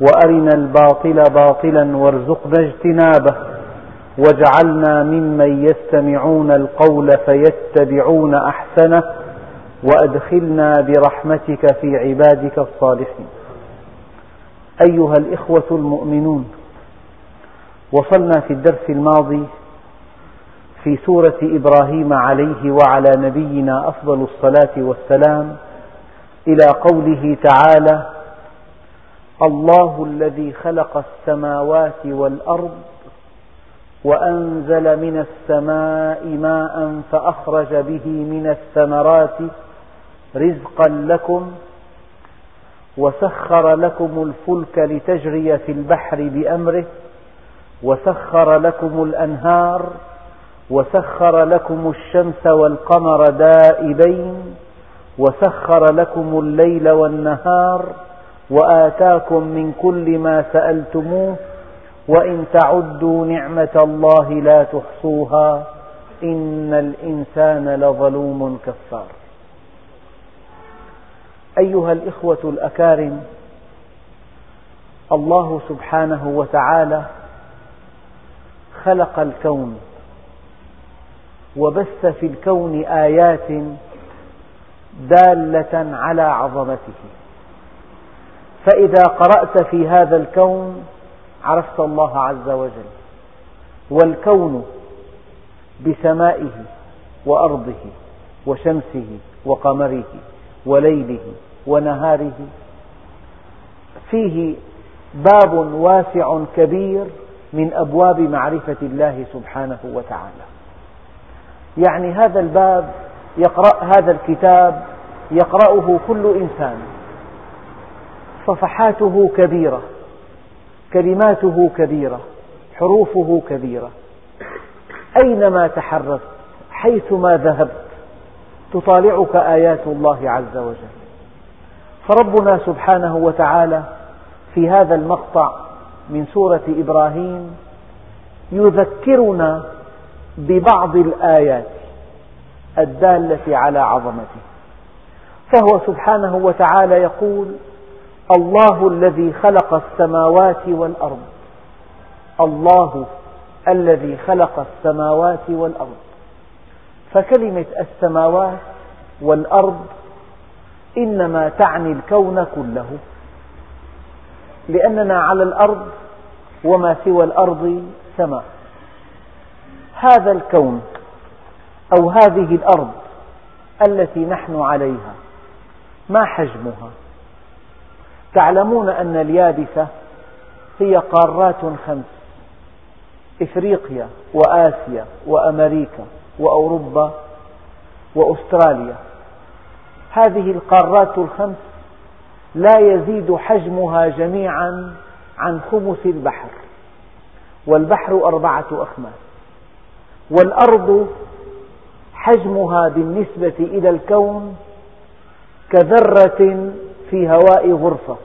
وأرنا الباطل باطلا وارزقنا اجتنابه واجعلنا ممن يستمعون القول فيتبعون أحسنه وأدخلنا برحمتك في عبادك الصالحين. أيها الإخوة المؤمنون وصلنا في الدرس الماضي في سورة إبراهيم عليه وعلى نبينا أفضل الصلاة والسلام إلى قوله تعالى الله الذي خلق السماوات والأرض وأنزل من السماء ماء فأخرج به من الثمرات رزقا لكم وسخر لكم الفلك لتجري في البحر بأمره وسخر لكم الأنهار وسخر لكم الشمس والقمر دائبين وسخر لكم الليل والنهار وآتاكم من كل ما سألتموه وإن تعدوا نعمة الله لا تحصوها إن الإنسان لظلوم كفار. أيها الإخوة الأكارم الله سبحانه وتعالى خلق الكون وبث في الكون آيات دالة على عظمته. فإذا قرأت في هذا الكون عرفت الله عز وجل والكون بسمائه وأرضه وشمسه وقمره وليله ونهاره فيه باب واسع كبير من أبواب معرفة الله سبحانه وتعالى. يعني هذا الباب يقرأ هذا الكتاب يقرأه كل إنسان. صفحاته كبيرة. كلماته كبيرة. حروفه كبيرة. أينما تحركت حيثما ذهبت تطالعك آيات الله عز وجل. فربنا سبحانه وتعالى في هذا المقطع من سورة إبراهيم يذكرنا ببعض الآيات الدالة على عظمته. فهو سبحانه وتعالى يقول الله الذي خلق السماوات والأرض. الله الذي خلق السماوات والأرض. فكلمة السماوات والأرض إنما تعني الكون كله. لأننا على الأرض وما سوى الأرض سماء. هذا الكون أو هذه الأرض التي نحن عليها ما حجمها؟ تعلمون أن اليابسة هي قارات خمس إفريقيا وآسيا وأمريكا وأوروبا وأستراليا. هذه القارات الخمس لا يزيد حجمها جميعا عن خمس البحر والبحر أربعة أخماس والأرض حجمها بالنسبة إلى الكون كذرة في هواء غرفة.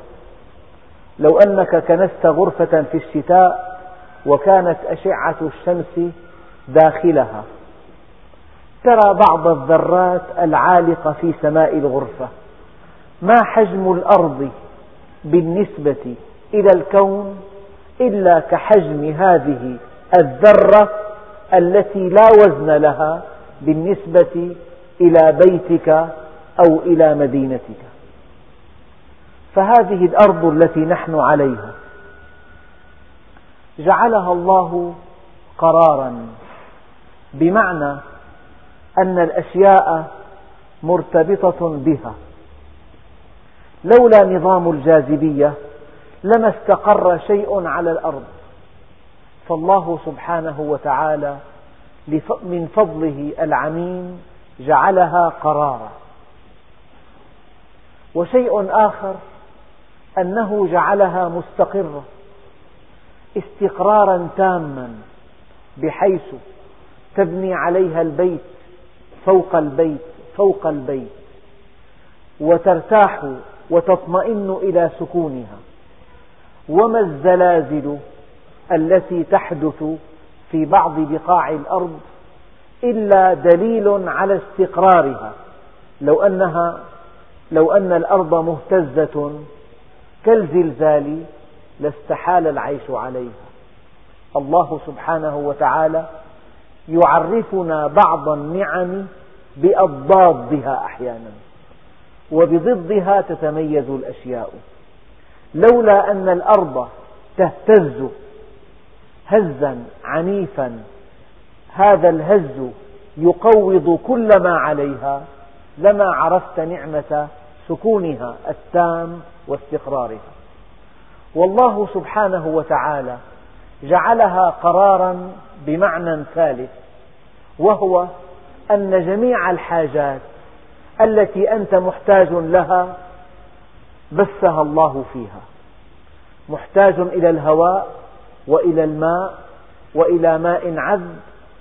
لو أنك كنست غرفة في الشتاء وكانت أشعة الشمس داخلها. ترى بعض الذرات العالقة في سماء الغرفة. ما حجم الأرض بالنسبة إلى الكون إلا كحجم هذه الذرة التي لا وزن لها بالنسبة إلى بيتك أو إلى مدينتك. فهذه الأرض التي نحن عليها. جعلها الله قرارا. بمعنى أن الأشياء مرتبطة بها. لولا نظام الجاذبية لما استقر شيء على الأرض. فالله سبحانه وتعالى من فضله العميم جعلها قرارا. وشيء آخر أنه جعلها مستقرة استقرارا تاما بحيث تبني عليها البيت فوق البيت فوق البيت وترتاح وتطمئن إلى سكونها. وما الزلازل التي تحدث في بعض بقاع الأرض إلا دليل على استقرارها؟ لو أنها لو أن الأرض مهتزة كالزلزال لاستحال العيش عليها. الله سبحانه وتعالى يعرفنا بعض النعم بأضدادها أحيانا وبضدها تتميز الأشياء. لولا أن الأرض تهتز هزا عنيفا هذا الهز يقوض كل ما عليها. لما عرفت نعمة سكونها التام واستقرارها. والله سبحانه وتعالى جعلها قرارا بمعنى ثالث وهو أن جميع الحاجات التي أنت محتاج لها بثها الله فيها. محتاج إلى الهواء وإلى الماء وإلى ماء عذب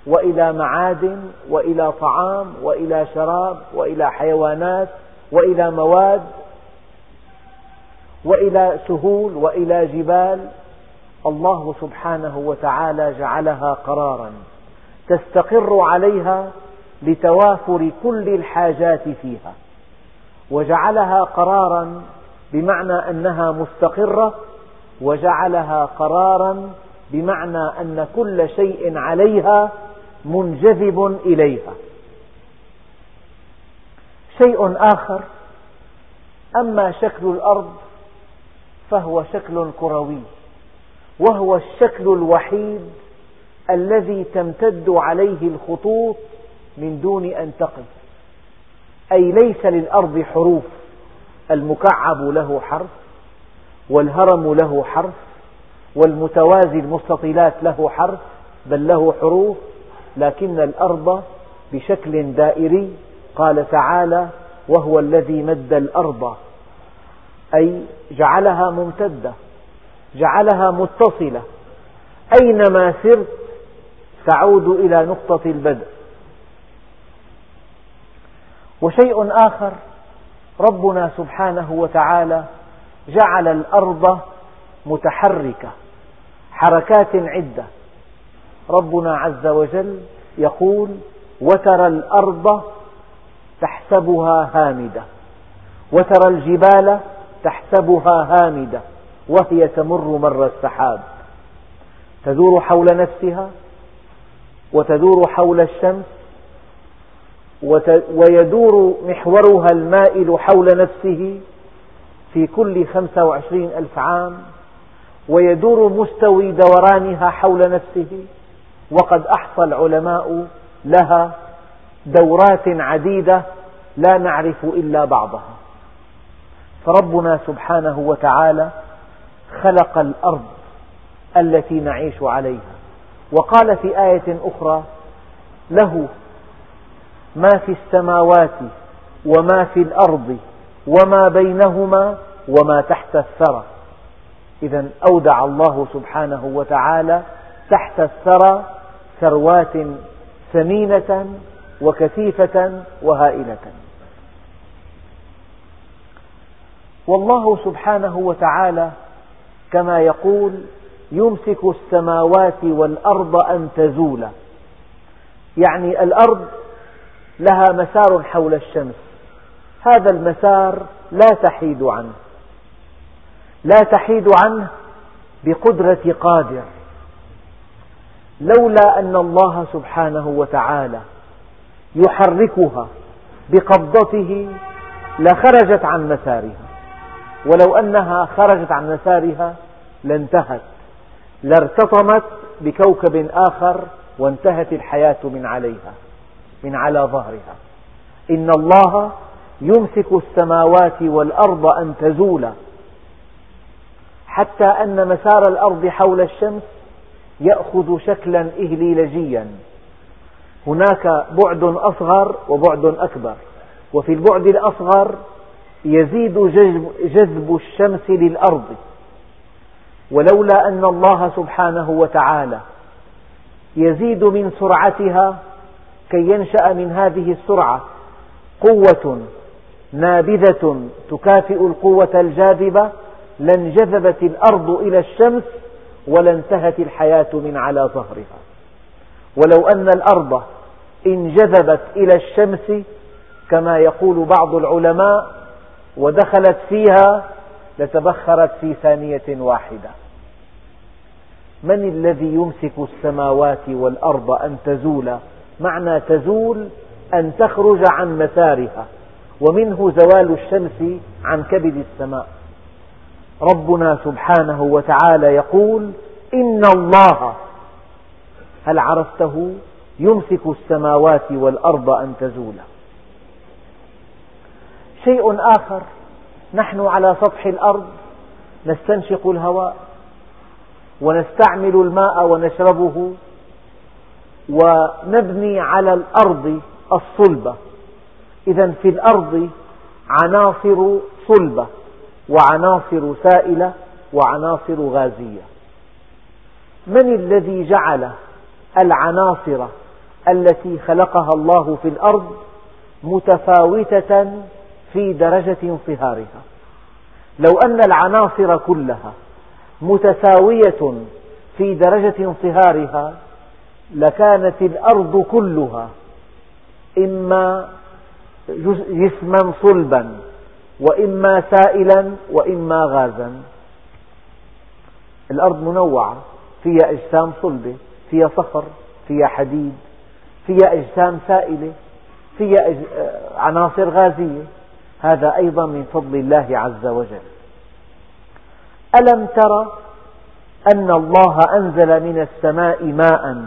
وإلى معادن وإلى طعام وإلى شراب وإلى حيوانات وإلى مواد وإلى سهول وإلى جبال. الله سبحانه وتعالى جعلها قرارا تستقر عليها لتوافر كل الحاجات فيها وجعلها قرارا بمعنى أنها مستقرة وجعلها قرارا بمعنى أن كل شيء عليها منجذب إليها. شيء آخر أما شكل الأرض فهو شكل كروي وهو الشكل الوحيد الذي تمتد عليه الخطوط من دون أن تقف أي ليس للأرض حروف المكعب له حرف والهرم له حرف والمتوازي المستطيلات له حرف بل له حروف لكن الأرض بشكل دائري قال تعالى وهو الذي مد الأرض. أي جعلها ممتدة جعلها متصلة. أينما سرت تعود إلى نقطة البدء. وشيء آخر ربنا سبحانه وتعالى جعل الأرض متحركة حركات عدة. ربنا عز وجل يقول وترى الأرض تحسبها هامدة. وترى الجبال تحسبها هامدة وهي تمر مر السحاب. تدور حول نفسها وتدور حول الشمس ويدور محورها المائل حول نفسه في كل خمسة وعشرين ألف عام ويدور مستوي دورانها حول نفسه. وقد أحصى العلماء لها دورات عديدة لا نعرف إلا بعضها. فربنا سبحانه وتعالى خلق الأرض التي نعيش عليها. وقال في آية أخرى له ما في السماوات وما في الأرض وما بينهما وما تحت الثرى. إذا أودع الله سبحانه وتعالى تحت الثرى ثروات ثمينة وكثيفة وهائلة. والله سبحانه وتعالى كما يقول يمسك السماوات والأرض أن تزولا. يعني الأرض لها مسار حول الشمس. هذا المسار لا تحيد عنه. لا تحيد عنه بقدرة قادر. لولا أن الله سبحانه وتعالى يحركها بقبضته لخرجت عن مسارها. ولو أنها خرجت عن مسارها لانتهت لارتطمت بكوكب آخر وانتهت الحياة من عليها من على ظهرها. إن الله يمسك السماوات والأرض أن تزولا. حتى أن مسار الأرض حول الشمس يأخذ شكلا إهليلجيا. هناك بعد أصغر وبعد أكبر. وفي البعد الأصغر يزيد جذب الشمس للأرض. ولولا أن الله سبحانه وتعالى يزيد من سرعتها كي ينشأ من هذه السرعة قوة نابذة تكافئ القوة الجاذبة لانجذبت الأرض إلى الشمس ولانتهت الحياة من على ظهرها. ولو أن الأرض انجذبت إلى الشمس كما يقول بعض العلماء ودخلت فيها لتبخرت في ثانية واحدة. من الذي يمسك السماوات والأرض أن تزولا معنى تزول أن تخرج عن مسارها ومنه زوال الشمس عن كبد السماء. ربنا سبحانه وتعالى يقول إن الله هل عرفته؟ يمسك السماوات والأرض أن تزولا شيء آخر نحن على سطح الأرض نستنشق الهواء ونستعمل الماء ونشربه ونبني على الأرض الصلبة. إذا في الأرض عناصر صلبة وعناصر سائلة وعناصر غازية. من الذي جعل العناصر التي خلقها الله في الأرض متفاوتة في درجة انصهارها لو أن العناصر كلها متساوية في درجة انصهارها لكانت الأرض كلها إما جسما صلبا وإما سائلا وإما غازا. الأرض منوعة فيها أجسام صلبة. فيها صخر فيها حديد فيها أجسام سائلة فيها عناصر غازية. هذا أيضا من فضل الله عز وجل. ألم تر أن الله أنزل من السماء ماء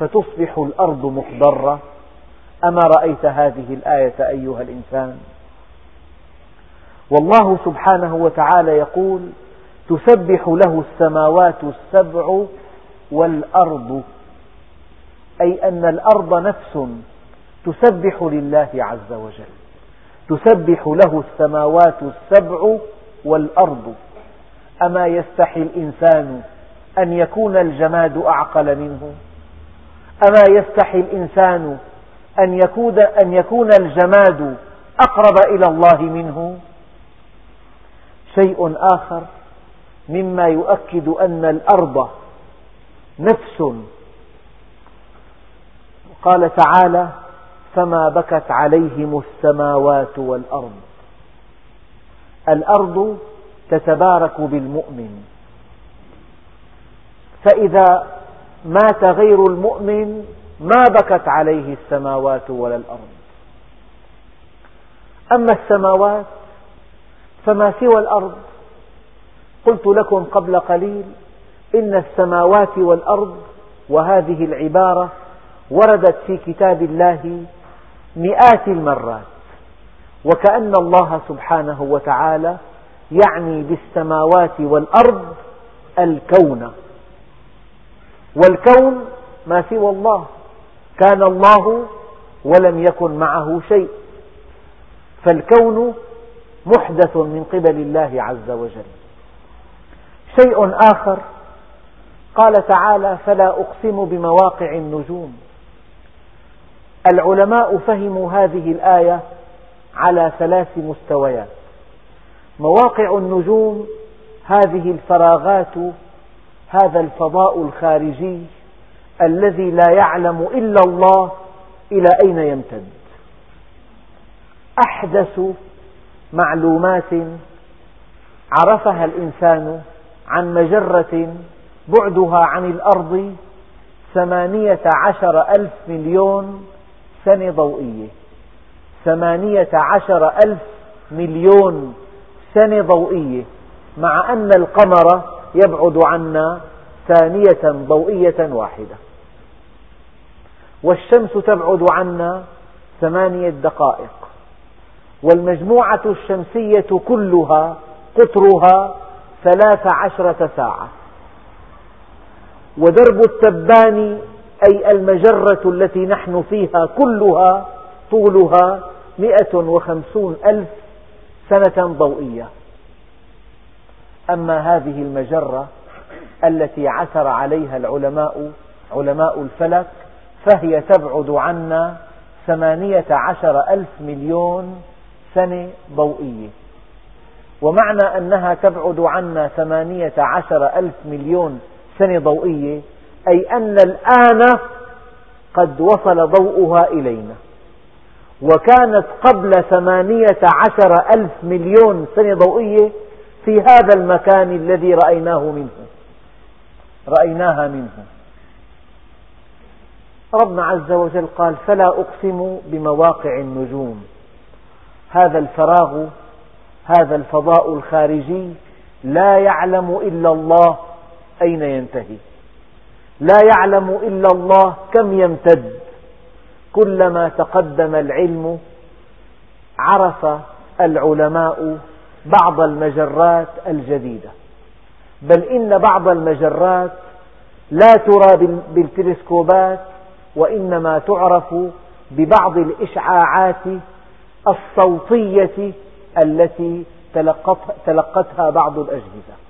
فتصبح الأرض مخضرة؟ أما رأيت هذه الآية أيها الإنسان؟ والله سبحانه وتعالى يقول تسبح له السماوات السبع والأرض أي أن الأرض نفس تسبح لله عز وجل. تسبح له السماوات السبع والأرض. أما يستحي الإنسان أن يكون الجماد أعقل منه؟ أما يستحي الإنسان أن يكون, أن يكون الجماد أقرب إلى الله منه؟ شيء آخر مما يؤكد أن الأرض نفس. قال تعالى فما بكت عليهم السماوات والأرض. الأرض تتبارك بالمؤمن. فإذا مات غير المؤمن ما بكت عليه السماوات ولا الأرض. أما السماوات فما سوى الأرض؟ قلت لكم قبل قليل إن السماوات والأرض وهذه العبارة وردت في كتاب الله مئات المرات وكأن الله سبحانه وتعالى يعني بالسماوات والأرض الكون. والكون ما سوى الله كان الله ولم يكن معه شيء. فالكون محدث من قبل الله عز وجل. شيء آخر قال تعالى فلا أقسم بمواقع النجوم. العلماء فهموا هذه الآية على ثلاث مستويات. مواقع النجوم هذه الفراغات هذا الفضاء الخارجي الذي لا يعلم إلا الله إلى أين يمتد. أحدث معلومات عرفها الإنسان عن مجرة بعدها عن الأرض ثمانية عشر ألف مليون سنة ضوئية. ثمانية عشر ألف مليون سنة ضوئية. مع أن القمر يبعد عنا ثانية ضوئية واحدة. والشمس تبعد عنا ثمانية دقائق. والمجموعة الشمسية كلها قطرها ثلاث عشرة ساعة. ودرب التبان أي المجرة التي نحن فيها كلها طولها مئة وخمسون ألف سنة ضوئية. أما هذه المجرة التي عثر عليها العلماء علماء الفلك فهي تبعد عنا ثمانية عشر ألف مليون سنة ضوئية. ومعنى أنها تبعد عنا ثمانية عشر ألف مليون سنة ضوئية أي أن الآن قد وصل ضوءها إلينا. وكانت قبل ثمانية عشر ألف مليون سنة ضوئية في هذا المكان الذي رأيناه منه. رأيناها منه. ربنا عز وجل قال فلا أقسم بمواقع النجوم. هذا الفراغ هذا الفضاء الخارجي لا يعلم إلا الله أين ينتهي؟ لا يعلم إلا الله كم يمتد. كلما تقدم العلم عرف العلماء بعض المجرات الجديدة. بل إن بعض المجرات لا ترى بالتلسكوبات وإنما تعرف ببعض الإشعاعات الصوتية التي تلقتها بعض الأجهزة.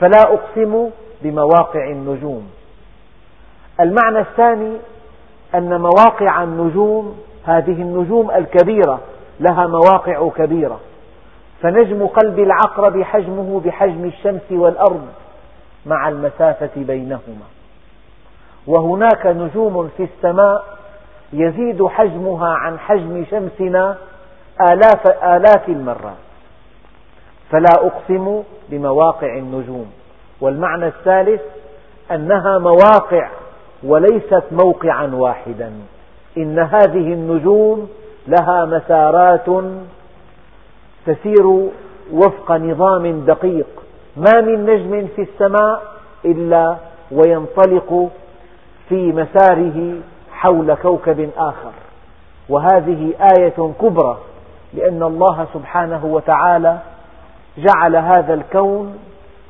فلا أقسم بمواقع النجوم. المعنى الثاني أن مواقع النجوم هذه النجوم الكبيرة لها مواقع كبيرة. فنجم قلب العقرب حجمه بحجم الشمس والأرض مع المسافة بينهما. وهناك نجوم في السماء يزيد حجمها عن حجم شمسنا آلاف, آلاف المرات. فلا أقسم بمواقع النجوم. والمعنى الثالث أنها مواقع وليست موقعا واحدا. إن هذه النجوم لها مسارات تسير وفق نظام دقيق. ما من نجم في السماء إلا وينطلق في مساره حول كوكب آخر. وهذه آية كبرى لأن الله سبحانه وتعالى جعل هذا الكون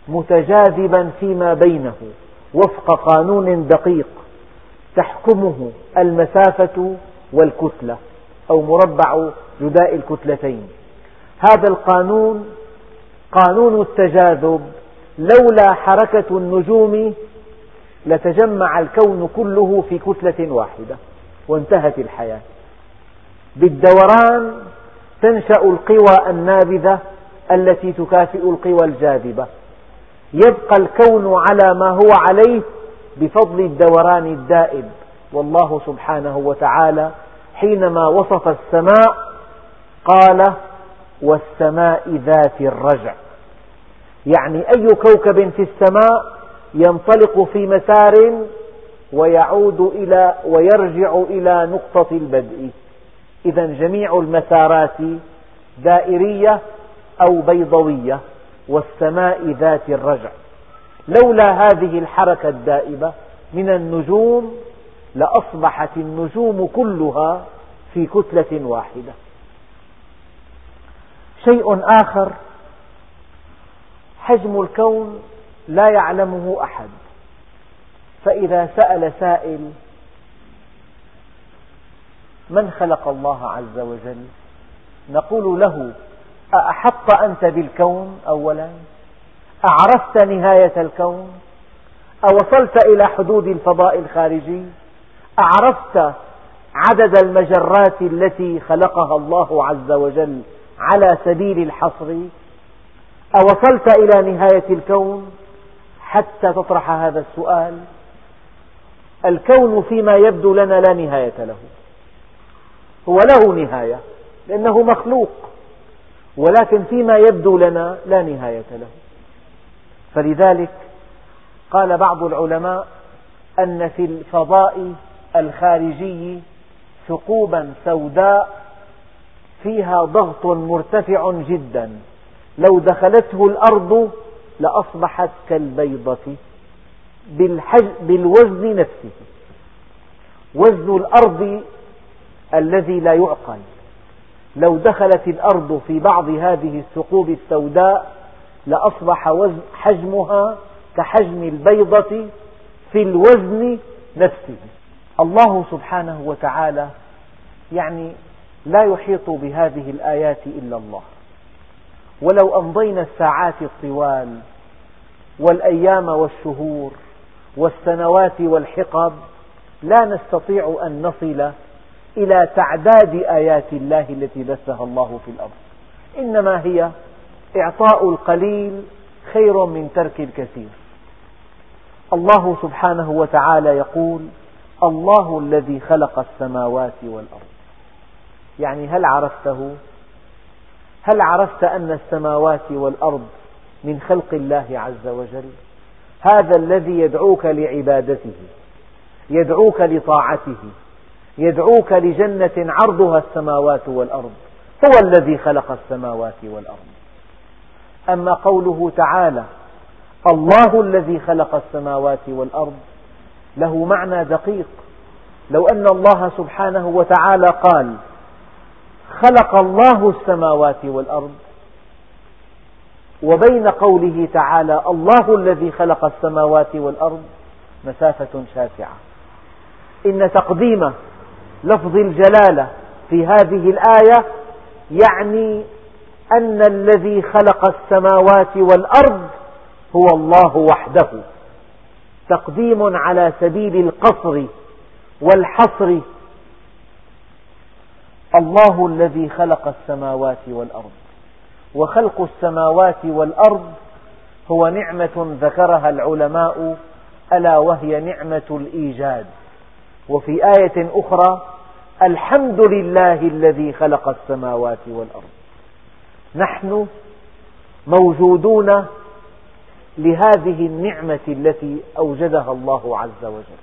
متجاذبا فيما بينه وفق قانون دقيق تحكمه المسافة والكتلة أو مربع جداء الكتلتين. هذا القانون قانون التجاذب لولا حركة النجوم لتجمع الكون كله في كتلة واحدة وانتهت الحياة. بالدوران تنشأ القوى النابذة التي تكافئ القوى الجاذبة. يبقى الكون على ما هو عليه بفضل الدوران الدائب. والله سبحانه وتعالى حينما وصف السماء قال والسماء ذات الرجع. يعني أي كوكب في السماء ينطلق في مسار ويعود إلى ويرجع إلى نقطة البدء. إذا جميع المسارات دائرية أو بيضوية والسماء ذات الرجع. لولا هذه الحركة الدائبة من النجوم لأصبحت النجوم كلها في كتلة واحدة. شيء آخر حجم الكون لا يعلمه أحد. فإذا سأل سائل من خلق الله عز وجل؟ نقول له أأحط أنت بالكون أولا؟ أعرفت نهاية الكون؟ أوصلت إلى حدود الفضاء الخارجي؟ أعرفت عدد المجرات التي خلقها الله عز وجل على سبيل الحصر؟ أوصلت إلى نهاية الكون حتى تطرح هذا السؤال؟ الكون فيما يبدو لنا لا نهاية له. هو له نهاية لأنه مخلوق. ولكن فيما يبدو لنا لا نهاية له. فلذلك قال بعض العلماء أن في الفضاء الخارجي ثقوبا سوداء فيها ضغط مرتفع جدا. لو دخلته الأرض لأصبحت كالبيضة بالوزن نفسه. وزن الأرض الذي لا يعقل. لو دخلت الأرض في بعض هذه الثقوب السوداء لأصبح حجمها كحجم البيضة في الوزن نفسه. الله سبحانه وتعالى يعني لا يحيط بهذه الآيات إلا الله. ولو أمضينا الساعات الطوال والأيام والشهور والسنوات والحقب لا نستطيع أن نصل إلى تعداد آيات الله التي بثها الله في الأرض. إنما هي إعطاء القليل خير من ترك الكثير. الله سبحانه وتعالى يقول الله الذي خلق السماوات والأرض. يعني هل عرفته؟ هل عرفت أن السماوات والأرض من خلق الله عز وجل؟ هذا الذي يدعوك لعبادته يدعوك لطاعته يدعوك لجنة عرضها السماوات والأرض هو الذي خلق السماوات والأرض. أما قوله تعالى الله الذي خلق السماوات والأرض له معنى دقيق. لو أن الله سبحانه وتعالى قال خلق الله السماوات والأرض وبين قوله تعالى الله الذي خلق السماوات والأرض مسافة شاسعة. إن تقديم لفظ الجلالة في هذه الآية يعني أن الذي خلق السماوات والأرض هو الله وحده. تقديم على سبيل القصر والحصر. الله الذي خلق السماوات والأرض. وخلق السماوات والأرض هو نعمة ذكرها العلماء ألا وهي نعمة الإيجاد. وفي آية أخرى الحمد لله الذي خلق السماوات والأرض. نحن موجودون لهذه النعمة التي أوجدها الله عز وجل.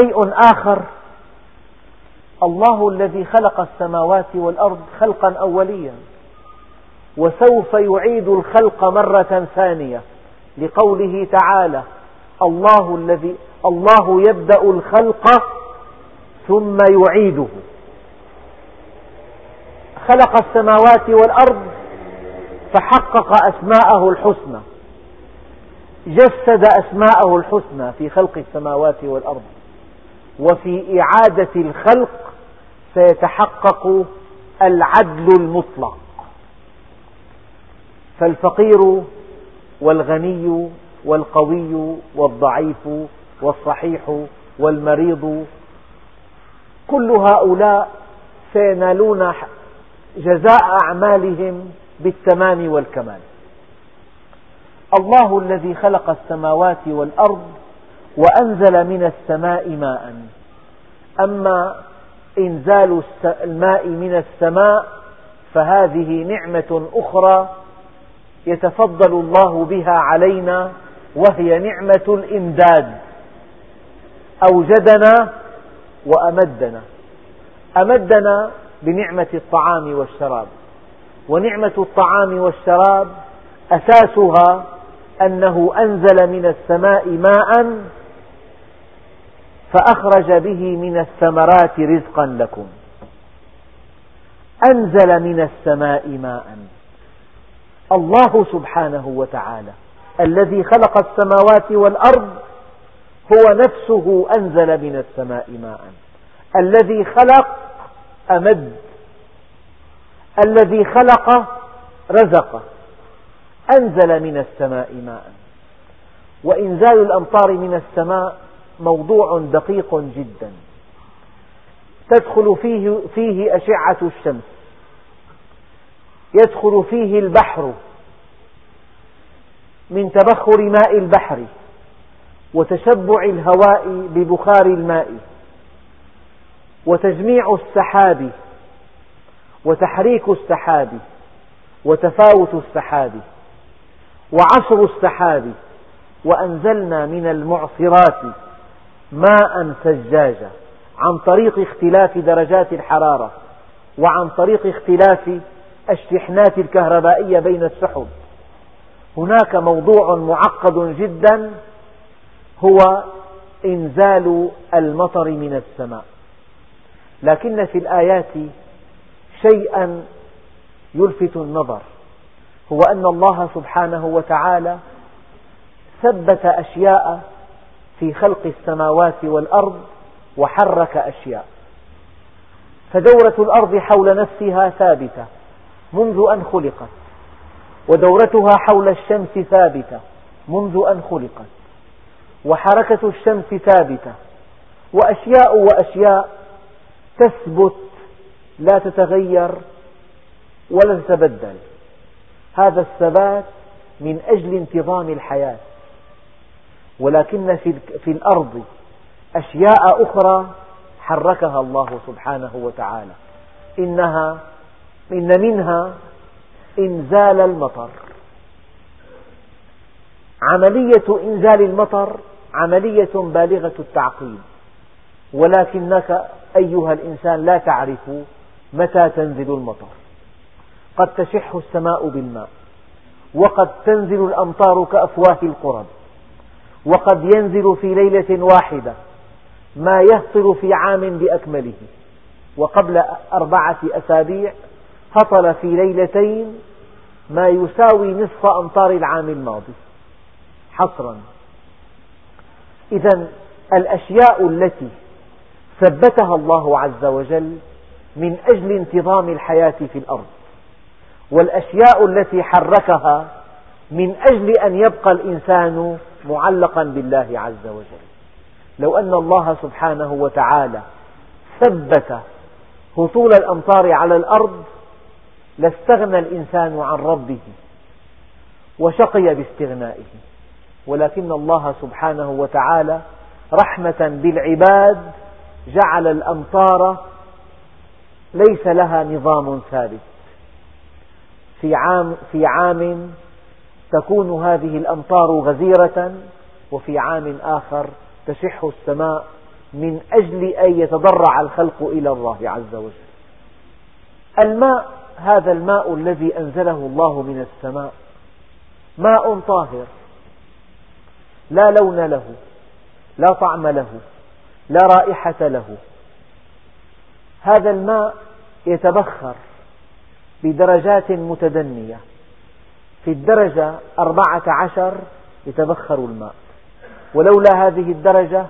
شيء آخر الله الذي خلق السماوات والأرض خلقا أوليا وسوف يعيد الخلق مرة ثانية لقوله تعالى الله الذي الله يبدأ الخلق ثم يعيده. خلق السماوات والأرض فحقق أسماءه الحسنى. جسد أسماءه الحسنى في خلق السماوات والأرض. وفي إعادة الخلق سيتحقق العدل المطلق. فالفقير والغني والقوي والضعيف والصحيح والمريض كل هؤلاء سينالون جزاء أعمالهم بالتمام والكمال. الله الذي خلق السماوات والأرض وأنزل من السماء ماء. أما إنزال الماء من السماء فهذه نعمة أخرى يتفضل الله بها علينا وهي نعمة الإمداد. أوجدنا وأمدنا. أمدنا بنعمة الطعام والشراب. ونعمة الطعام والشراب أساسها أنه أنزل من السماء ماء فأخرج به من الثمرات رزقا لكم. أنزل من السماء ماء. الله سبحانه وتعالى الذي خلق السماوات والأرض هو نفسه أنزل من السماء ماء. الذي خلق أمد. الذي خلق رزق. أنزل من السماء ماء. وإنزال الأمطار من السماء موضوع دقيق جدا. تدخل فيه, فيه أشعة الشمس. يدخل فيه البحر. من تبخر ماء البحر. وتشبع الهواء ببخار الماء وتجميع السحاب وتحريك السحاب وتفاوت السحاب وعصر السحاب وأنزلنا من المعصرات ماء ثجاجا عن طريق اختلاف درجات الحرارة وعن طريق اختلاف الشحنات الكهربائية بين السحب. هناك موضوع معقد جدا هو إنزال المطر من السماء. لكن في الآيات شيئا يلفت النظر هو أن الله سبحانه وتعالى ثبت أشياء في خلق السماوات والأرض وحرك أشياء. فدورة الأرض حول نفسها ثابتة منذ أن خلقت ودورتها حول الشمس ثابتة منذ أن خلقت. وحركة الشمس ثابتة. وأشياء وأشياء تثبت لا تتغير ولا تتبدل. هذا الثبات من أجل انتظام الحياة. ولكن في الأرض أشياء أخرى حركها الله سبحانه وتعالى. إنها إن منها إنزال المطر. عملية إنزال المطر عملية بالغة التعقيد. ولكنك أيها الإنسان لا تعرف متى تنزل المطر. قد تشح السماء بالماء وقد تنزل الأمطار كأفواه القرب وقد ينزل في ليلة واحدة ما يهطل في عام بأكمله. وقبل أربعة أسابيع هطل في ليلتين ما يساوي نصف أمطار العام الماضي. حصرا. إذا الأشياء التي ثبتها الله عز وجل من أجل انتظام الحياة في الأرض والأشياء التي حركها من أجل أن يبقى الإنسان معلقا بالله عز وجل. لو أن الله سبحانه وتعالى ثبت هطول الأمطار على الأرض لاستغنى الإنسان عن ربه وشقي باستغنائه. ولكن الله سبحانه وتعالى رحمة بالعباد جعل الأمطار ليس لها نظام ثابت. في عام, في عام تكون هذه الأمطار غزيرة وفي عام آخر تشح السماء من أجل أن يتضرع الخلق إلى الله عز وجل. الماء هذا الماء الذي أنزله الله من السماء ماء طاهر. لا لون له لا طعم له لا رائحة له. هذا الماء يتبخر بدرجات متدنية. في الدرجة أربعة عشر يتبخر الماء. ولولا هذه الدرجة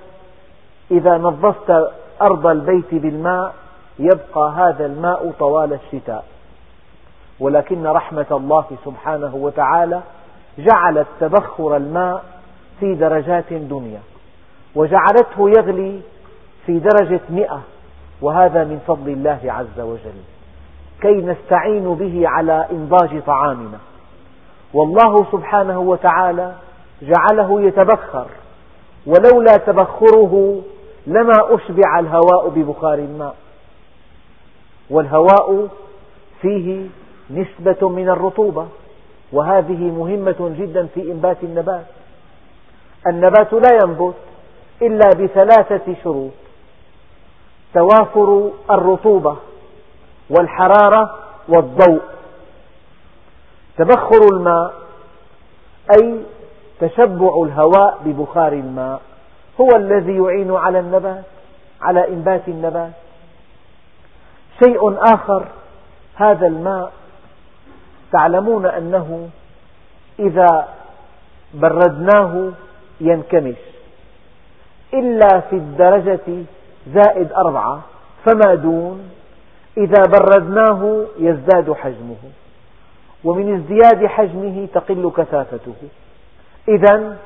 إذا نظفت أرض البيت بالماء يبقى هذا الماء طوال الشتاء. ولكن رحمة الله سبحانه وتعالى جعلت تبخر الماء في درجات دنيا وجعلته يغلي في درجة مئة وهذا من فضل الله عز وجل. كي نستعين به على إنضاج طعامنا. والله سبحانه وتعالى جعله يتبخر. ولولا تبخره لما أشبع الهواء ببخار الماء. والهواء فيه نسبة من الرطوبة. وهذه مهمة جدا في إنبات النبات. النبات لا ينبت إلا بثلاثة شروط. توافر الرطوبة والحرارة والضوء. تبخر الماء أي تشبع الهواء ببخار الماء. هو الذي يعين على النبات على إنبات النبات. شيء آخر هذا الماء. تعلمون أنه إذا بردناه ينكمش إلا في الدرجة زائد أربعة فما دون؟ إذا بردناه يزداد حجمه ومن ازدياد حجمه تقل كثافته. إذا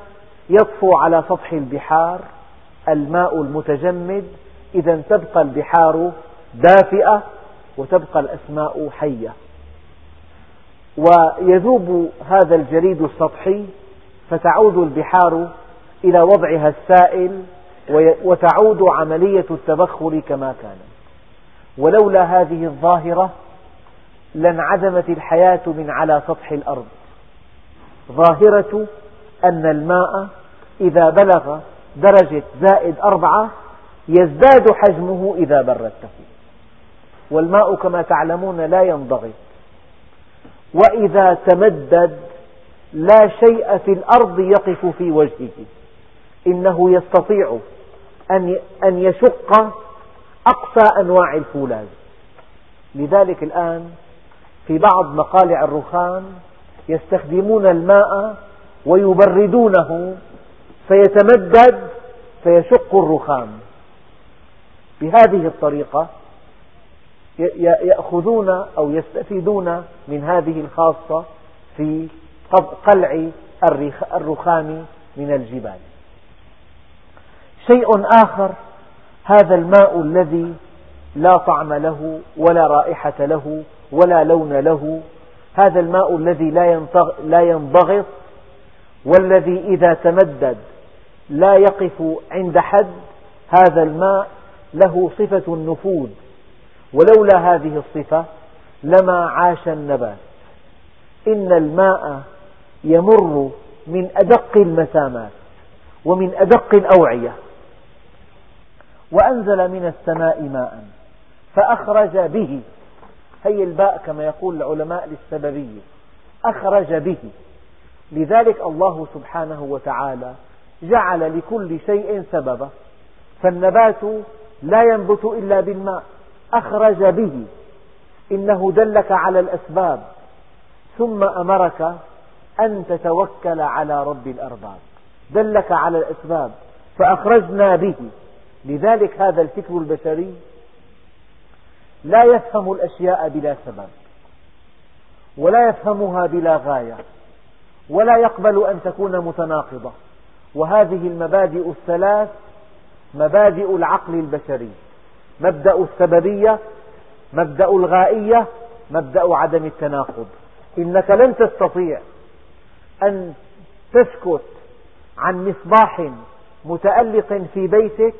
يطفو على سطح البحار الماء المتجمد. إذا تبقى البحار دافئة وتبقى الأسماء حية. ويذوب هذا الجليد السطحي فتعود البحار إلى وضعها السائل وتعود عملية التبخر كما كانت ولولا هذه الظاهرة لانعدمت الحياة من على سطح الأرض. ظاهرة أن الماء إذا بلغ درجة زائد أربعة يزداد حجمه إذا بردته والماء كما تعلمون لا ينضغط. وإذا تمدد لا شيء في الأرض يقف في وجهه. إنه يستطيع أن يشق أقصى أنواع الفولاذ. لذلك الآن في بعض مقالع الرخام يستخدمون الماء ويبردونه فيتمدد فيشق الرخام. بهذه الطريقة يأخذون أو يستفيدون من هذه الخاصة في قلع الرخام من الجبال. شيء آخر هذا الماء الذي لا طعم له ولا رائحة له ولا لون له هذا الماء الذي لا ينضغط والذي إذا تمدد لا يقف عند حد هذا الماء له صفة النفوذ. ولولا هذه الصفة لما عاش النبات. إن الماء يمر من أدق المسامات ومن أدق الأوعية. وأنزل من السماء ماء فأخرج به. هي الباء كما يقول العلماء للسببية. أخرج به. لذلك الله سبحانه وتعالى جعل لكل شيء سببا. فالنبات لا ينبت إلا بالماء. أخرج به. إنه دلك على الأسباب. ثم أمرك أن تتوكل على رب الأرباب. دلك على الأسباب. فأخرجنا به. لذلك هذا الفكر البشري لا يفهم الأشياء بلا سبب ولا يفهمها بلا غاية ولا يقبل أن تكون متناقضة. وهذه المبادئ الثلاث مبادئ العقل البشري مبدأ السببية مبدأ الغائية مبدأ عدم التناقض. إنك لن تستطيع أن تسكت عن مصباح متألق في بيتك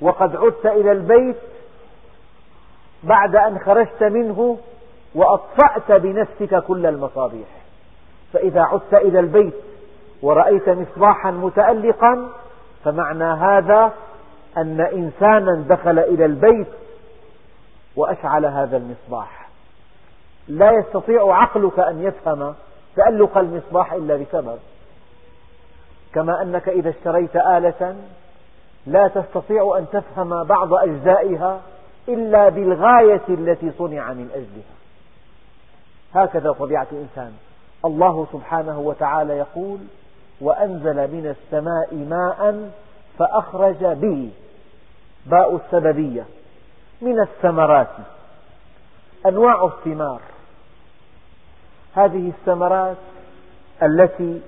وقد عدت إلى البيت بعد أن خرجت منه وأطفأت بنفسك كل المصابيح. فإذا عدت إلى البيت ورأيت مصباحا متألقا فمعنى هذا أن إنسانا دخل إلى البيت وأشعل هذا المصباح. لا يستطيع عقلك أن يفهم تألق المصباح إلا بسبب كما أنك إذا اشتريت آلة لا تستطيع أن تفهم بعض أجزائها إلا بالغاية التي صنع من أجلها. هكذا طبيعة الإنسان. الله سبحانه وتعالى يقول وأنزل من السماء ماء فأخرج به باء السببية من الثمرات. أنواع الثمار. هذه الثمرات التي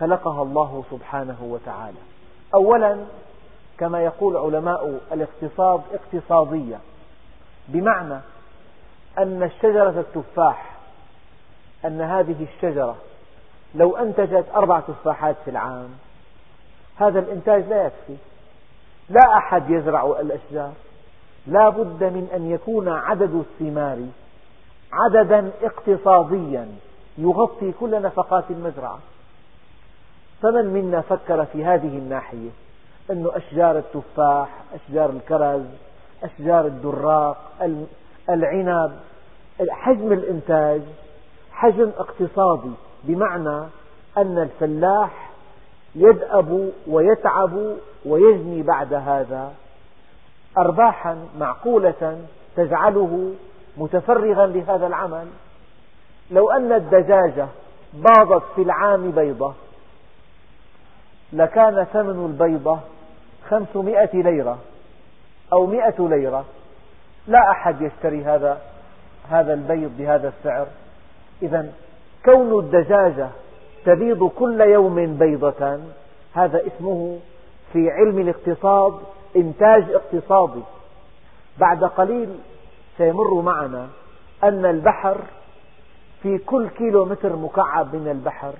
خلقها الله سبحانه وتعالى. أولا كما يقول علماء الاقتصاد اقتصادية بمعنى أن الشجرة التفاح أن هذه الشجرة لو أنتجت أربع تفاحات في العام هذا الإنتاج لا يكفي. لا أحد يزرع الأشجار. لا بد من أن يكون عدد الثمار عددا اقتصاديا يغطي كل نفقات المزرعة. فمن منا فكر في هذه الناحية؟ أن أشجار التفاح أشجار الكرز أشجار الدراق العنب حجم الإنتاج حجم اقتصادي بمعنى أن الفلاح يدأب ويتعب ويجني بعد هذا. أرباحا معقولة تجعله متفرغا لهذا العمل. لو أن الدجاجة باضت في العام بيضة لكان ثمن البيضة خمسمائة ليرة أو مئة ليرة. لا أحد يشتري هذا هذا البيض بهذا السعر. إذا كون الدجاجة تبيض كل يوم بيضة هذا اسمه في علم الاقتصاد إنتاج اقتصادي. بعد قليل سيمر معنا أن البحر في كل كيلو متر مكعب من البحر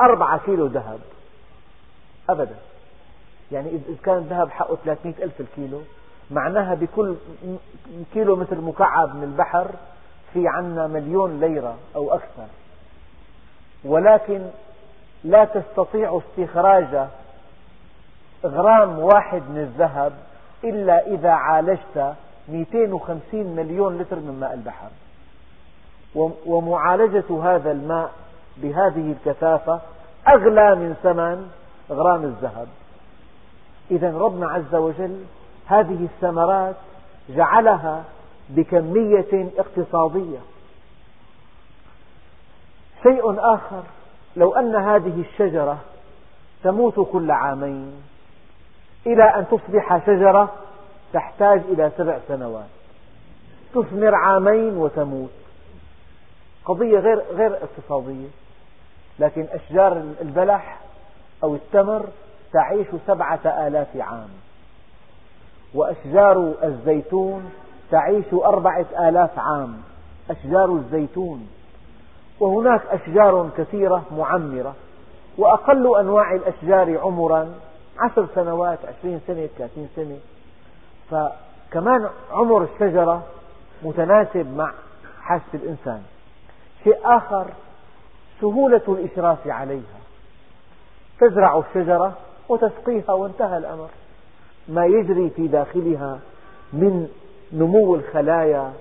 أربعة كيلو ذهب. أبدا. يعني إذا كان الذهب حقه 300 ألف الكيلو معناها بكل كيلو متر مكعب من البحر في عنا مليون ليرة أو أكثر. ولكن لا تستطيع استخراج غرام واحد من الذهب إلا إذا عالجت 250 مليون لتر من ماء البحر. ومعالجة هذا الماء بهذه الكثافة أغلى من ثمن غرام الذهب. إذا ربنا عز وجل هذه الثمرات جعلها بكمية اقتصادية. شيء آخر لو أن هذه الشجرة تموت كل عامين إلى أن تصبح شجرة تحتاج إلى سبع سنوات. تثمر عامين وتموت. قضية غير غير اقتصادية. لكن أشجار البلح أو التمر تعيش سبعة آلاف عام. وأشجار الزيتون تعيش أربعة آلاف عام. أشجار الزيتون. وهناك أشجار كثيرة معمرة. وأقل أنواع الأشجار عمرا عشر سنوات عشرين سنة ثلاثين سنة. فكمان عمر الشجرة متناسب مع حاجة الإنسان. شيء آخر سهولة الإشراف عليها. تزرع الشجرة وتسقيها وانتهى الأمر. ما يجري في داخلها من نمو الخلايا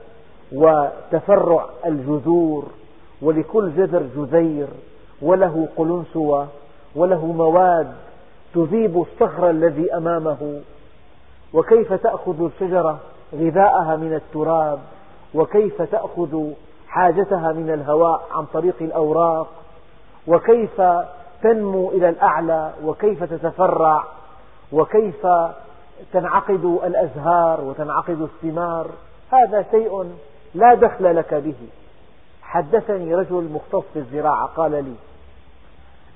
وتفرع الجذور ولكل جذر جذير وله قلنسوة وله مواد تذيب الصخر الذي أمامه. وكيف تأخذ الشجرة غذاءها من التراب؟ وكيف تأخذ حاجتها من الهواء عن طريق الأوراق؟ وكيف تنمو إلى الأعلى وكيف تتفرع وكيف تنعقد الأزهار وتنعقد الثمار هذا شيء لا دخل لك به حدثني رجل مختص في الزراعة قال لي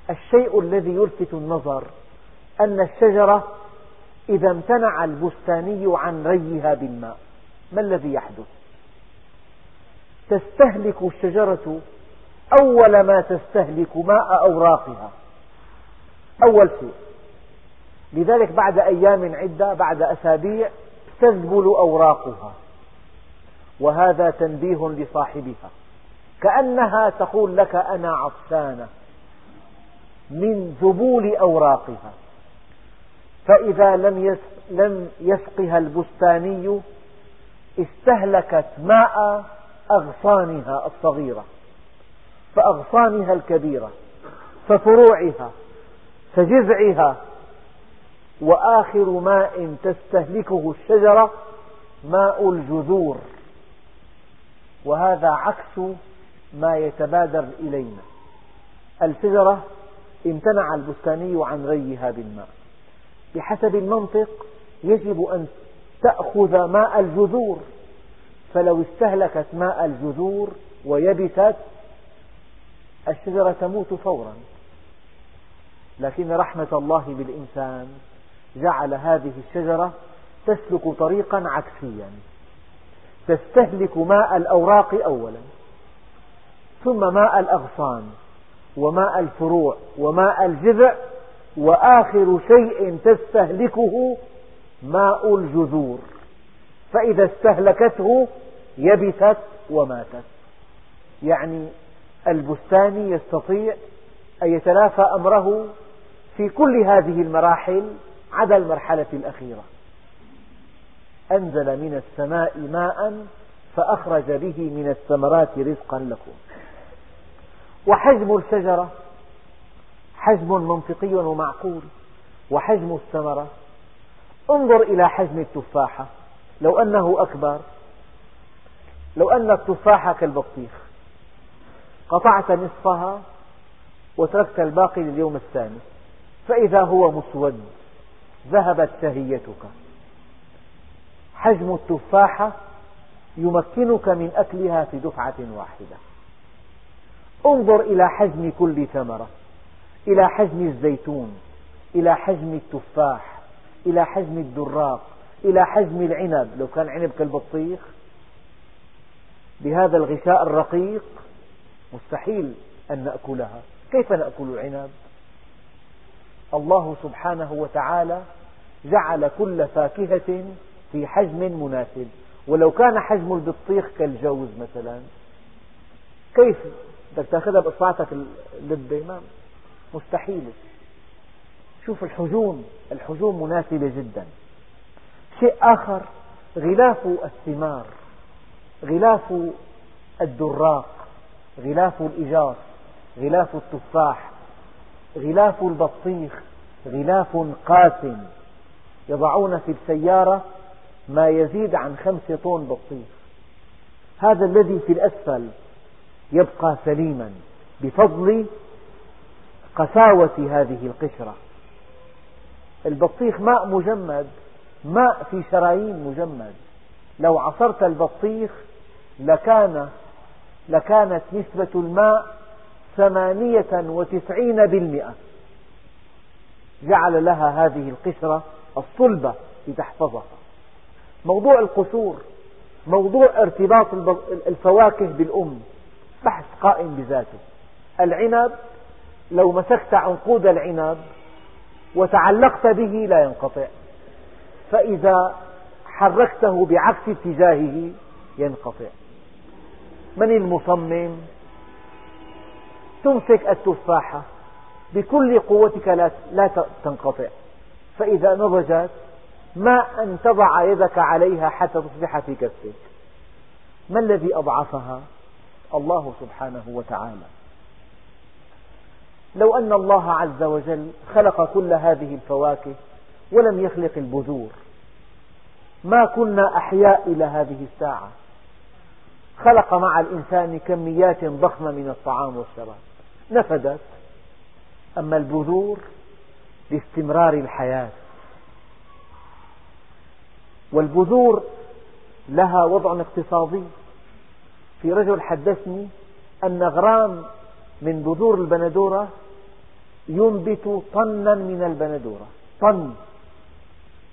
الشيء الذي يلفت النظر أن الشجرة إذا امتنع البستاني عن ريها بالماء ما الذي يحدث؟ تستهلك الشجرة أول ما تستهلك ماء أوراقها. أول شيء. لذلك بعد أيام عدة بعد أسابيع تذبل أوراقها. وهذا تنبيه لصاحبها. كأنها تقول لك أنا عطشانة. من ذبول أوراقها. فإذا لم لم يسقها البستاني استهلكت ماء أغصانها الصغيرة. فأغصانها الكبيرة ففروعها فجذعها وآخر ماء تستهلكه الشجرة ماء الجذور. وهذا عكس ما يتبادر إلينا. الشجرة امتنع البستاني عن ريها بالماء. بحسب المنطق يجب أن تأخذ ماء الجذور. فلو استهلكت ماء الجذور ويبست الشجرة تموت فورا. لكن رحمة الله بالإنسان جعل هذه الشجرة تسلك طريقا عكسيا. تستهلك ماء الأوراق أولا ثم ماء الأغصان وماء الفروع وماء الجذع وآخر شيء تستهلكه ماء الجذور. فإذا استهلكته يبست وماتت. يعني البستاني يستطيع أن يتلافى أمره في كل هذه المراحل عدا المرحلة الأخيرة. أنزل من السماء ماء فأخرج به من الثمرات رزقا لكم. وحجم الشجرة حجم منطقي ومعقول وحجم الثمرة. انظر إلى حجم التفاحة لو أنه أكبر لو أن التفاحة كالبطيخ. قطعت نصفها وتركت الباقي لليوم الثاني. فإذا هو مسود ذهبت شهيتك حجم التفاحة يمكنك من أكلها في دفعة واحدة. انظر إلى حجم كل ثمرة إلى حجم الزيتون إلى حجم التفاح إلى حجم الدراق إلى حجم العنب. لو كان عنب كالبطيخ بهذا الغشاء الرقيق مستحيل أن نأكلها. كيف نأكل العنب؟ الله سبحانه وتعالى جعل كل فاكهة في حجم مناسب. ولو كان حجم البطيخ كالجوز مثلا كيف بدك تأخذها بإصبعتك اللبة؟ ما مستحيل. شوف الحجوم الحجوم مناسبة جدا. شيء آخر غلاف الثمار غلاف الدراق. غلاف الإجاص غلاف التفاح غلاف البطيخ غلاف قاسم يضعون في السيارة ما يزيد عن خمسة طن بطيخ. هذا الذي في الأسفل يبقى سليما بفضل قساوة هذه القشرة. البطيخ ماء مجمد ماء في شرايين مجمد. لو عصرت البطيخ لكان لكانت نسبة الماء ثمانية وتسعين بالمئة. جعل لها هذه القشرة الصلبة لتحفظها موضوع القشور موضوع ارتباط الفواكه بالأم بحث قائم بذاته. العنب لو مسكت عنقود العنب وتعلقت به لا ينقطع. فإذا حركته بعكس اتجاهه ينقطع. من المصمم؟ تمسك التفاحة بكل قوتك لا تنقطع. فإذا نضجت ما أن تضع يدك عليها حتى تصبح في كفك. ما الذي أضعفها؟ الله سبحانه وتعالى. لو أن الله عز وجل خلق كل هذه الفواكه ولم يخلق البذور ما كنا أحياء إلى هذه الساعة. خلق مع الإنسان كميات ضخمة من الطعام والشراب. نفدت. أما البذور لاستمرار الحياة. والبذور لها وضع اقتصادي. في رجل حدثني أن غرام من بذور البندورة ينبت طنا من البندورة. طن.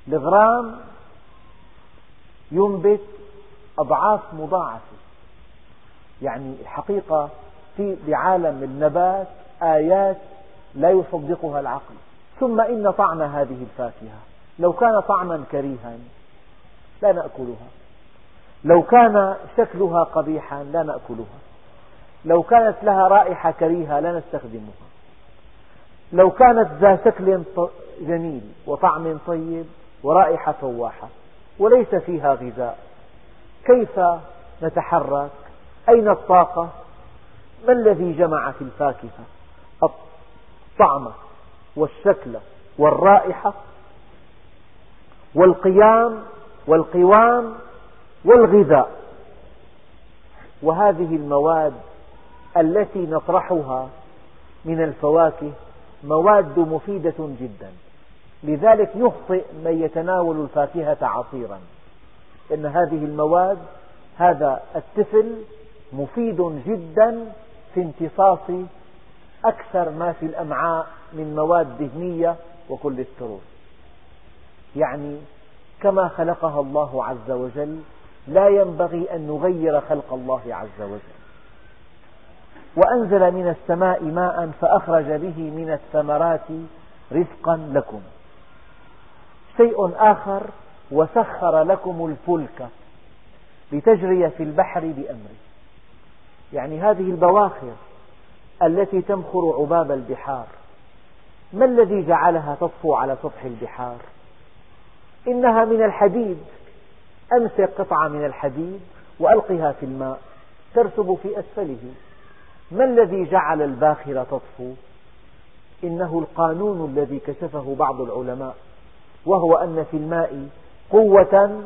الغرام ينبت أضعاف مضاعفة. يعني الحقيقة في بعالم النبات آيات لا يصدقها العقل. ثم إن طعم هذه الفاكهة لو كان طعما كريها لا نأكلها. لو كان شكلها قبيحا لا نأكلها. لو كانت لها رائحة كريهة لا نستخدمها. لو كانت ذا شكل جميل وطعم طيب ورائحة فواحة وليس فيها غذاء كيف نتحرك؟ أين الطاقة؟ ما الذي جمع في الفاكهة؟ الطعم والشكل والرائحة والقيام والقوام والغذاء. وهذه المواد التي نطرحها من الفواكه مواد مفيدة جدا. لذلك يخطئ من يتناول الفاكهة عصيرا. لأن هذه المواد هذا التفل مفيد جدا في امتصاص أكثر ما في الأمعاء من مواد دهنية وكوليسترول يعني كما خلقها الله عز وجل لا ينبغي أن نغير خلق الله عز وجل. وأنزل من السماء ماء فأخرج به من الثمرات رزقا لكم. شيء آخر وسخر لكم الفلك لتجري في البحر بأمره. يعني هذه البواخر التي تمخر عباب البحار. ما الذي جعلها تطفو على سطح البحار؟ إنها من الحديد. أمسك قطعة من الحديد وألقها في الماء ترسب في أسفله. ما الذي جعل الباخرة تطفو؟ إنه القانون الذي كشفه بعض العلماء وهو أن في الماء قوة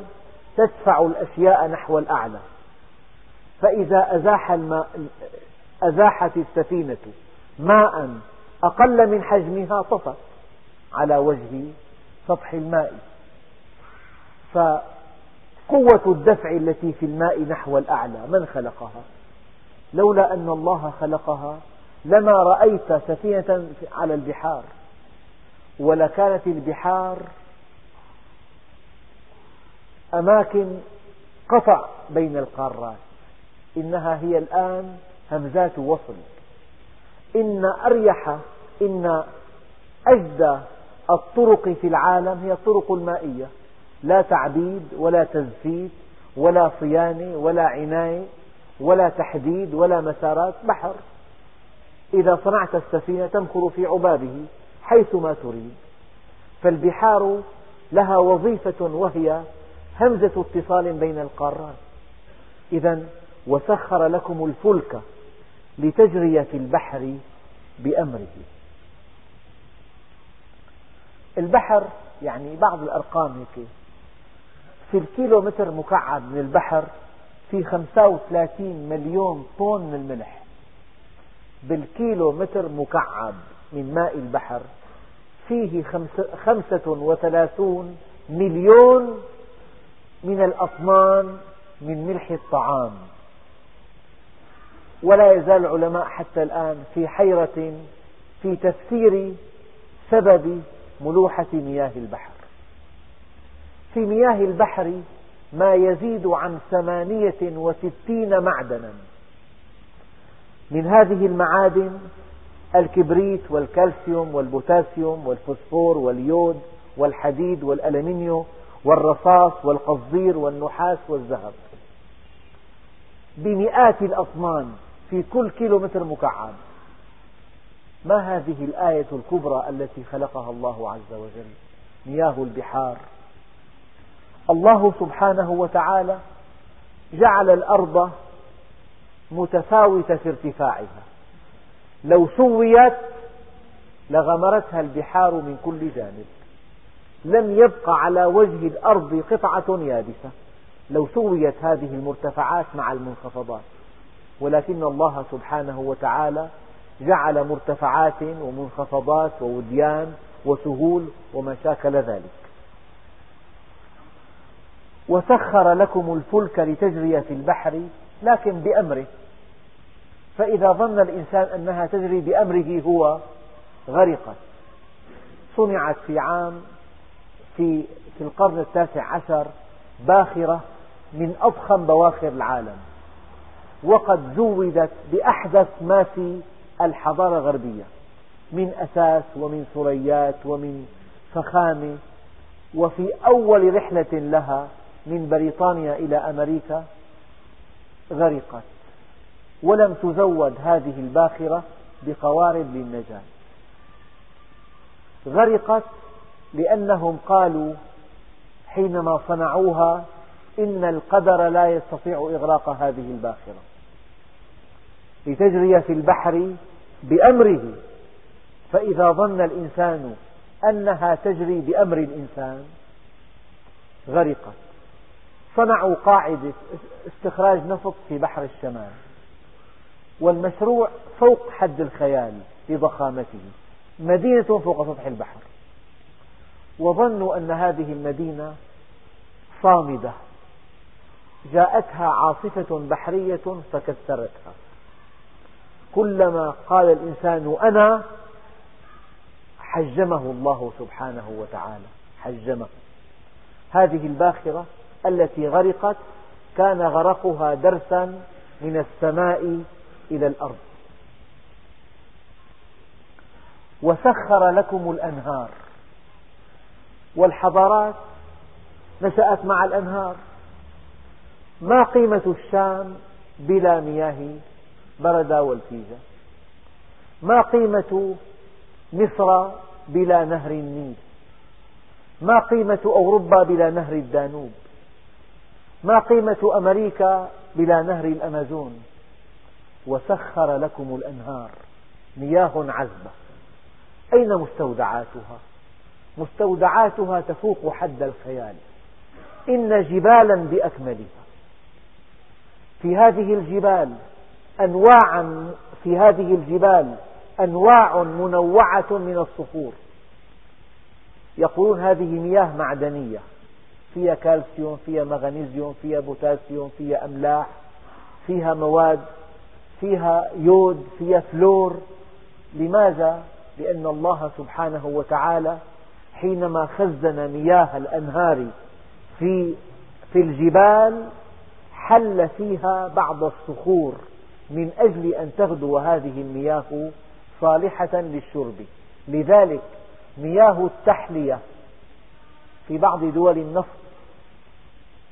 تدفع الأشياء نحو الأعلى. فإذا أزاح الماء أزاحت السفينة ماء أقل من حجمها طفت على وجه سطح الماء. فقوة الدفع التي في الماء نحو الأعلى من خلقها؟ لولا أن الله خلقها لما رأيت سفينة على البحار. ولكانت البحار أماكن قطع بين القارات. إنها هي الآن همزات وصل. إن أريح إن أجدى الطرق في العالم هي الطرق المائية. لا تعبيد ولا تزفيت ولا صيانة ولا عناية ولا تحديد ولا مسارات بحر. إذا صنعت السفينة تمخر في عبابه حيثما تريد. فالبحار لها وظيفة وهي همزة اتصال بين القارات. إذا وسخر لكم الفلك لتجري في البحر بأمره. البحر يعني بعض الأرقام هيك. في الكيلو متر مكعب من البحر في 35 مليون طن من الملح. بالكيلو متر مكعب من ماء البحر فيه 35 مليون من الأطنان من ملح الطعام. ولا يزال العلماء حتى الآن في حيرة في تفسير سبب ملوحة مياه البحر. في مياه البحر ما يزيد عن ثمانية وستين معدنا. من هذه المعادن الكبريت والكالسيوم والبوتاسيوم والفوسفور واليود والحديد والألمنيوم والرصاص والقصدير والنحاس والذهب بمئات الأطنان في كل كيلو متر مكعب. ما هذه الآية الكبرى التي خلقها الله عز وجل؟ مياه البحار. الله سبحانه وتعالى جعل الأرض متفاوتة في ارتفاعها. لو سويت لغمرتها البحار من كل جانب. لم يبق على وجه الأرض قطعة يابسة. لو سويت هذه المرتفعات مع المنخفضات. ولكن الله سبحانه وتعالى جعل مرتفعات ومنخفضات ووديان وسهول وما شاكل ذلك. وسخر لكم الفلك لتجري في البحر لكن بأمره. فإذا ظن الإنسان أنها تجري بأمره هو غرقت. صنعت في عام في, في القرن التاسع عشر باخرة من أضخم بواخر العالم. وقد زودت بأحدث ما في الحضارة الغربية من أساس ومن ثريات ومن فخامة وفي أول رحلة لها من بريطانيا إلى أمريكا غرقت ولم تزود هذه الباخرة بقوارب للنجاة. غرقت لأنهم قالوا حينما صنعوها إن القدر لا يستطيع إغراق هذه الباخرة. لتجري في البحر بأمره. فإذا ظن الإنسان أنها تجري بأمر الإنسان غرقت. صنعوا قاعدة استخراج نفط في بحر الشمال. والمشروع فوق حد الخيال لضخامته. مدينة فوق سطح البحر. وظنوا أن هذه المدينة صامدة. جاءتها عاصفة بحرية فكسرتها. كلما قال الإنسان أنا حجمه الله سبحانه وتعالى. حجمه. هذه الباخرة التي غرقت كان غرقها درسا من السماء إلى الأرض. وسخر لكم الأنهار. والحضارات نشأت مع الأنهار. ما قيمة الشام بلا مياه بردا والفيجة. ما قيمة مصر بلا نهر النيل؟ ما قيمة أوروبا بلا نهر الدانوب؟ ما قيمة أمريكا بلا نهر الأمازون؟ وسخر لكم الأنهار مياه عذبة. أين مستودعاتها؟ مستودعاتها تفوق حد الخيال. إن جبالا بأكملها. في هذه الجبال أنواعا في هذه الجبال أنواع منوعة من الصخور. يقولون هذه مياه معدنية. فيها كالسيوم فيها مغنيسيوم فيها بوتاسيوم فيها أملاح فيها مواد فيها يود فيها فلور. لماذا؟ لأن الله سبحانه وتعالى حينما خزن مياه الأنهار في في الجبال حل فيها بعض الصخور. من أجل أن تغدو هذه المياه صالحة للشرب. لذلك مياه التحلية في بعض دول النفط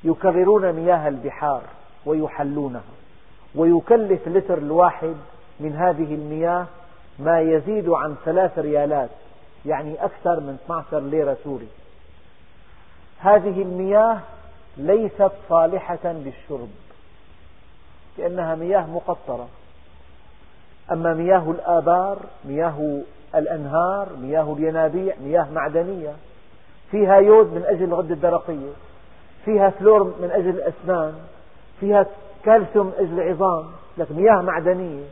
يكررون مياه البحار ويحلونها ويكلف اللتر الواحد من هذه المياه ما يزيد عن ثلاث ريالات يعني أكثر من 12 ليرة سوري. هذه المياه ليست صالحة للشرب. لأنها مياه مقطرة. أما مياه الآبار مياه الأنهار مياه الينابيع مياه معدنية فيها يود من أجل الغدة الدرقية فيها فلور من أجل الأسنان فيها كالسيوم من أجل العظام لكن مياه معدنية.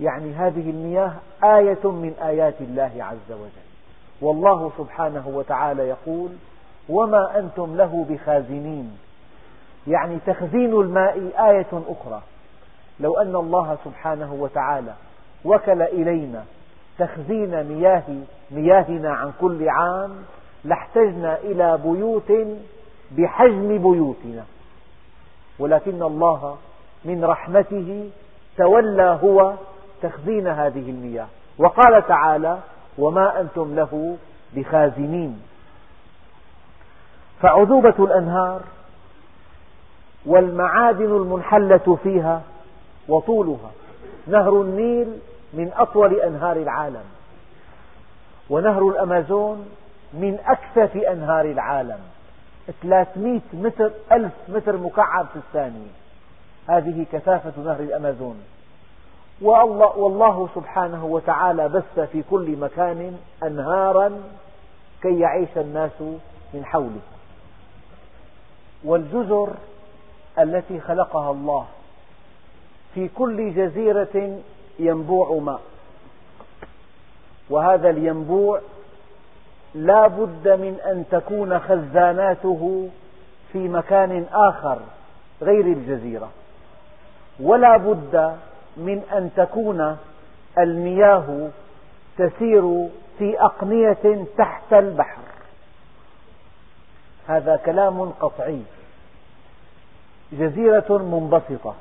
يعني هذه المياه آية من آيات الله عز وجل. والله سبحانه وتعالى يقول وما أنتم له بخازنين. يعني تخزين الماء آية أخرى. لو أن الله سبحانه وتعالى وكل إلينا تخزين مياه مياهنا عن كل عام لاحتجنا إلى بيوت بحجم بيوتنا. ولكن الله من رحمته تولى هو تخزين هذه المياه. وقال تعالى وما أنتم له بخازنين فعذوبة الأنهار والمعادن المنحلة فيها وطولها. نهر النيل من أطول أنهار العالم ونهر الأمازون من أكثف أنهار العالم. 300 متر ألف متر مكعب في الثانية. هذه كثافة نهر الأمازون. والله سبحانه وتعالى بث في كل مكان أنهارا كي يعيش الناس من حوله. والجزر التي خلقها الله. في كل جزيرة ينبوع ماء. وهذا الينبوع لا بد من أن تكون خزاناته في مكان آخر غير الجزيرة. ولا بد من أن تكون المياه تسير في أقنية تحت البحر. هذا كلام قطعي. جزيرة منبسطة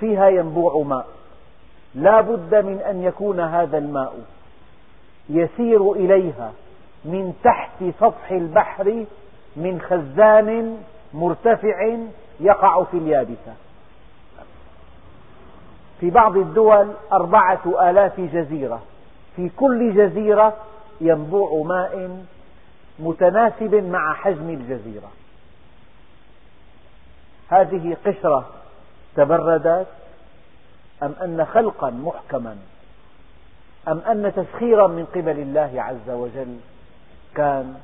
فيها ينبوع ماء. لا بد من أن يكون هذا الماء يسير إليها من تحت سطح البحر من خزان مرتفع يقع في اليابسة. في بعض الدول أربعة آلاف جزيرة في كل جزيرة ينبوع ماء متناسب مع حجم الجزيرة. هذه قشرة تبردت؟ أم أن خلقا محكما؟ أم أن تسخيرا من قبل الله عز وجل كان؟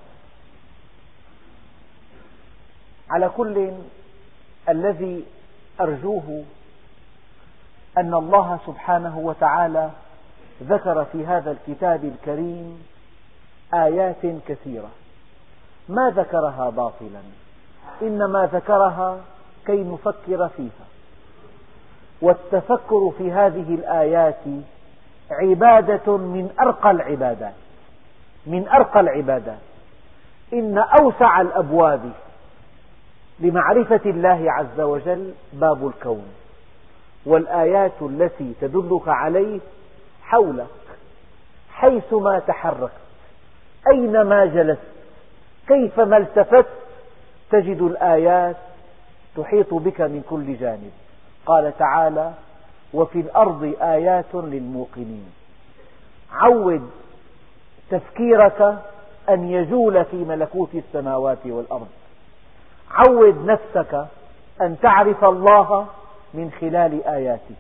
على كل الذي أرجوه أن الله سبحانه وتعالى ذكر في هذا الكتاب الكريم آيات كثيرة. ما ذكرها باطلا. إنما ذكرها كي نفكر فيها. والتفكر في هذه الآيات عبادة من أرقى العبادات. من أرقى العبادات. إن أوسع الأبواب لمعرفة الله عز وجل باب الكون. والآيات التي تدلك عليه حولك حيثما تحركت أينما جلست كيفما التفت تجد الآيات تحيط بك من كل جانب. قال تعالى وفي الأرض آيات للموقنين. عود تفكيرك أن يجول في ملكوت السماوات والأرض. عود نفسك أن تعرف الله من خلال آياته.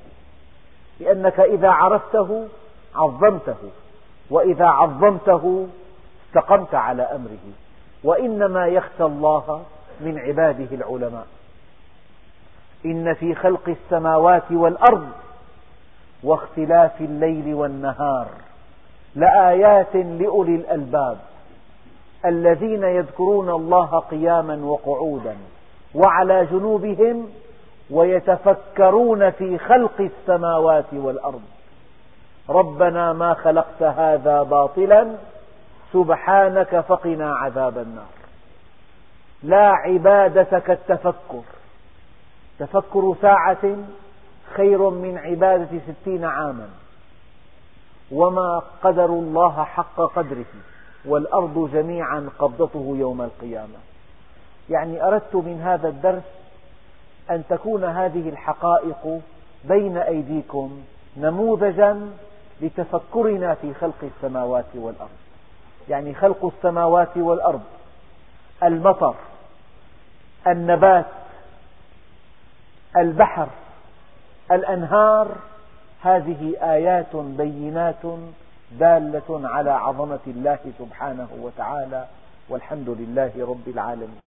لأنك إذا عرفته عظمته. وإذا عظمته استقمت على أمره. وإنما يخشى الله من عباده العلماء. إن في خلق السماوات والأرض واختلاف الليل والنهار لآيات لأولي الألباب الذين يذكرون الله قياما وقعودا وعلى جنوبهم ويتفكرون في خلق السماوات والأرض ربنا ما خلقت هذا باطلا سبحانك فقنا عذاب النار لا عبادة كالتفكر تفكر ساعة خير من عبادة ستين عاما. وما قدر الله حق قدره والأرض جميعا قبضته يوم القيامة. يعني أردت من هذا الدرس أن تكون هذه الحقائق بين أيديكم نموذجا لتفكرنا في خلق السماوات والأرض. يعني خلق السماوات والأرض المطر النبات البحر الأنهار هذه آيات بينات دالة على عظمة الله سبحانه وتعالى والحمد لله رب العالمين.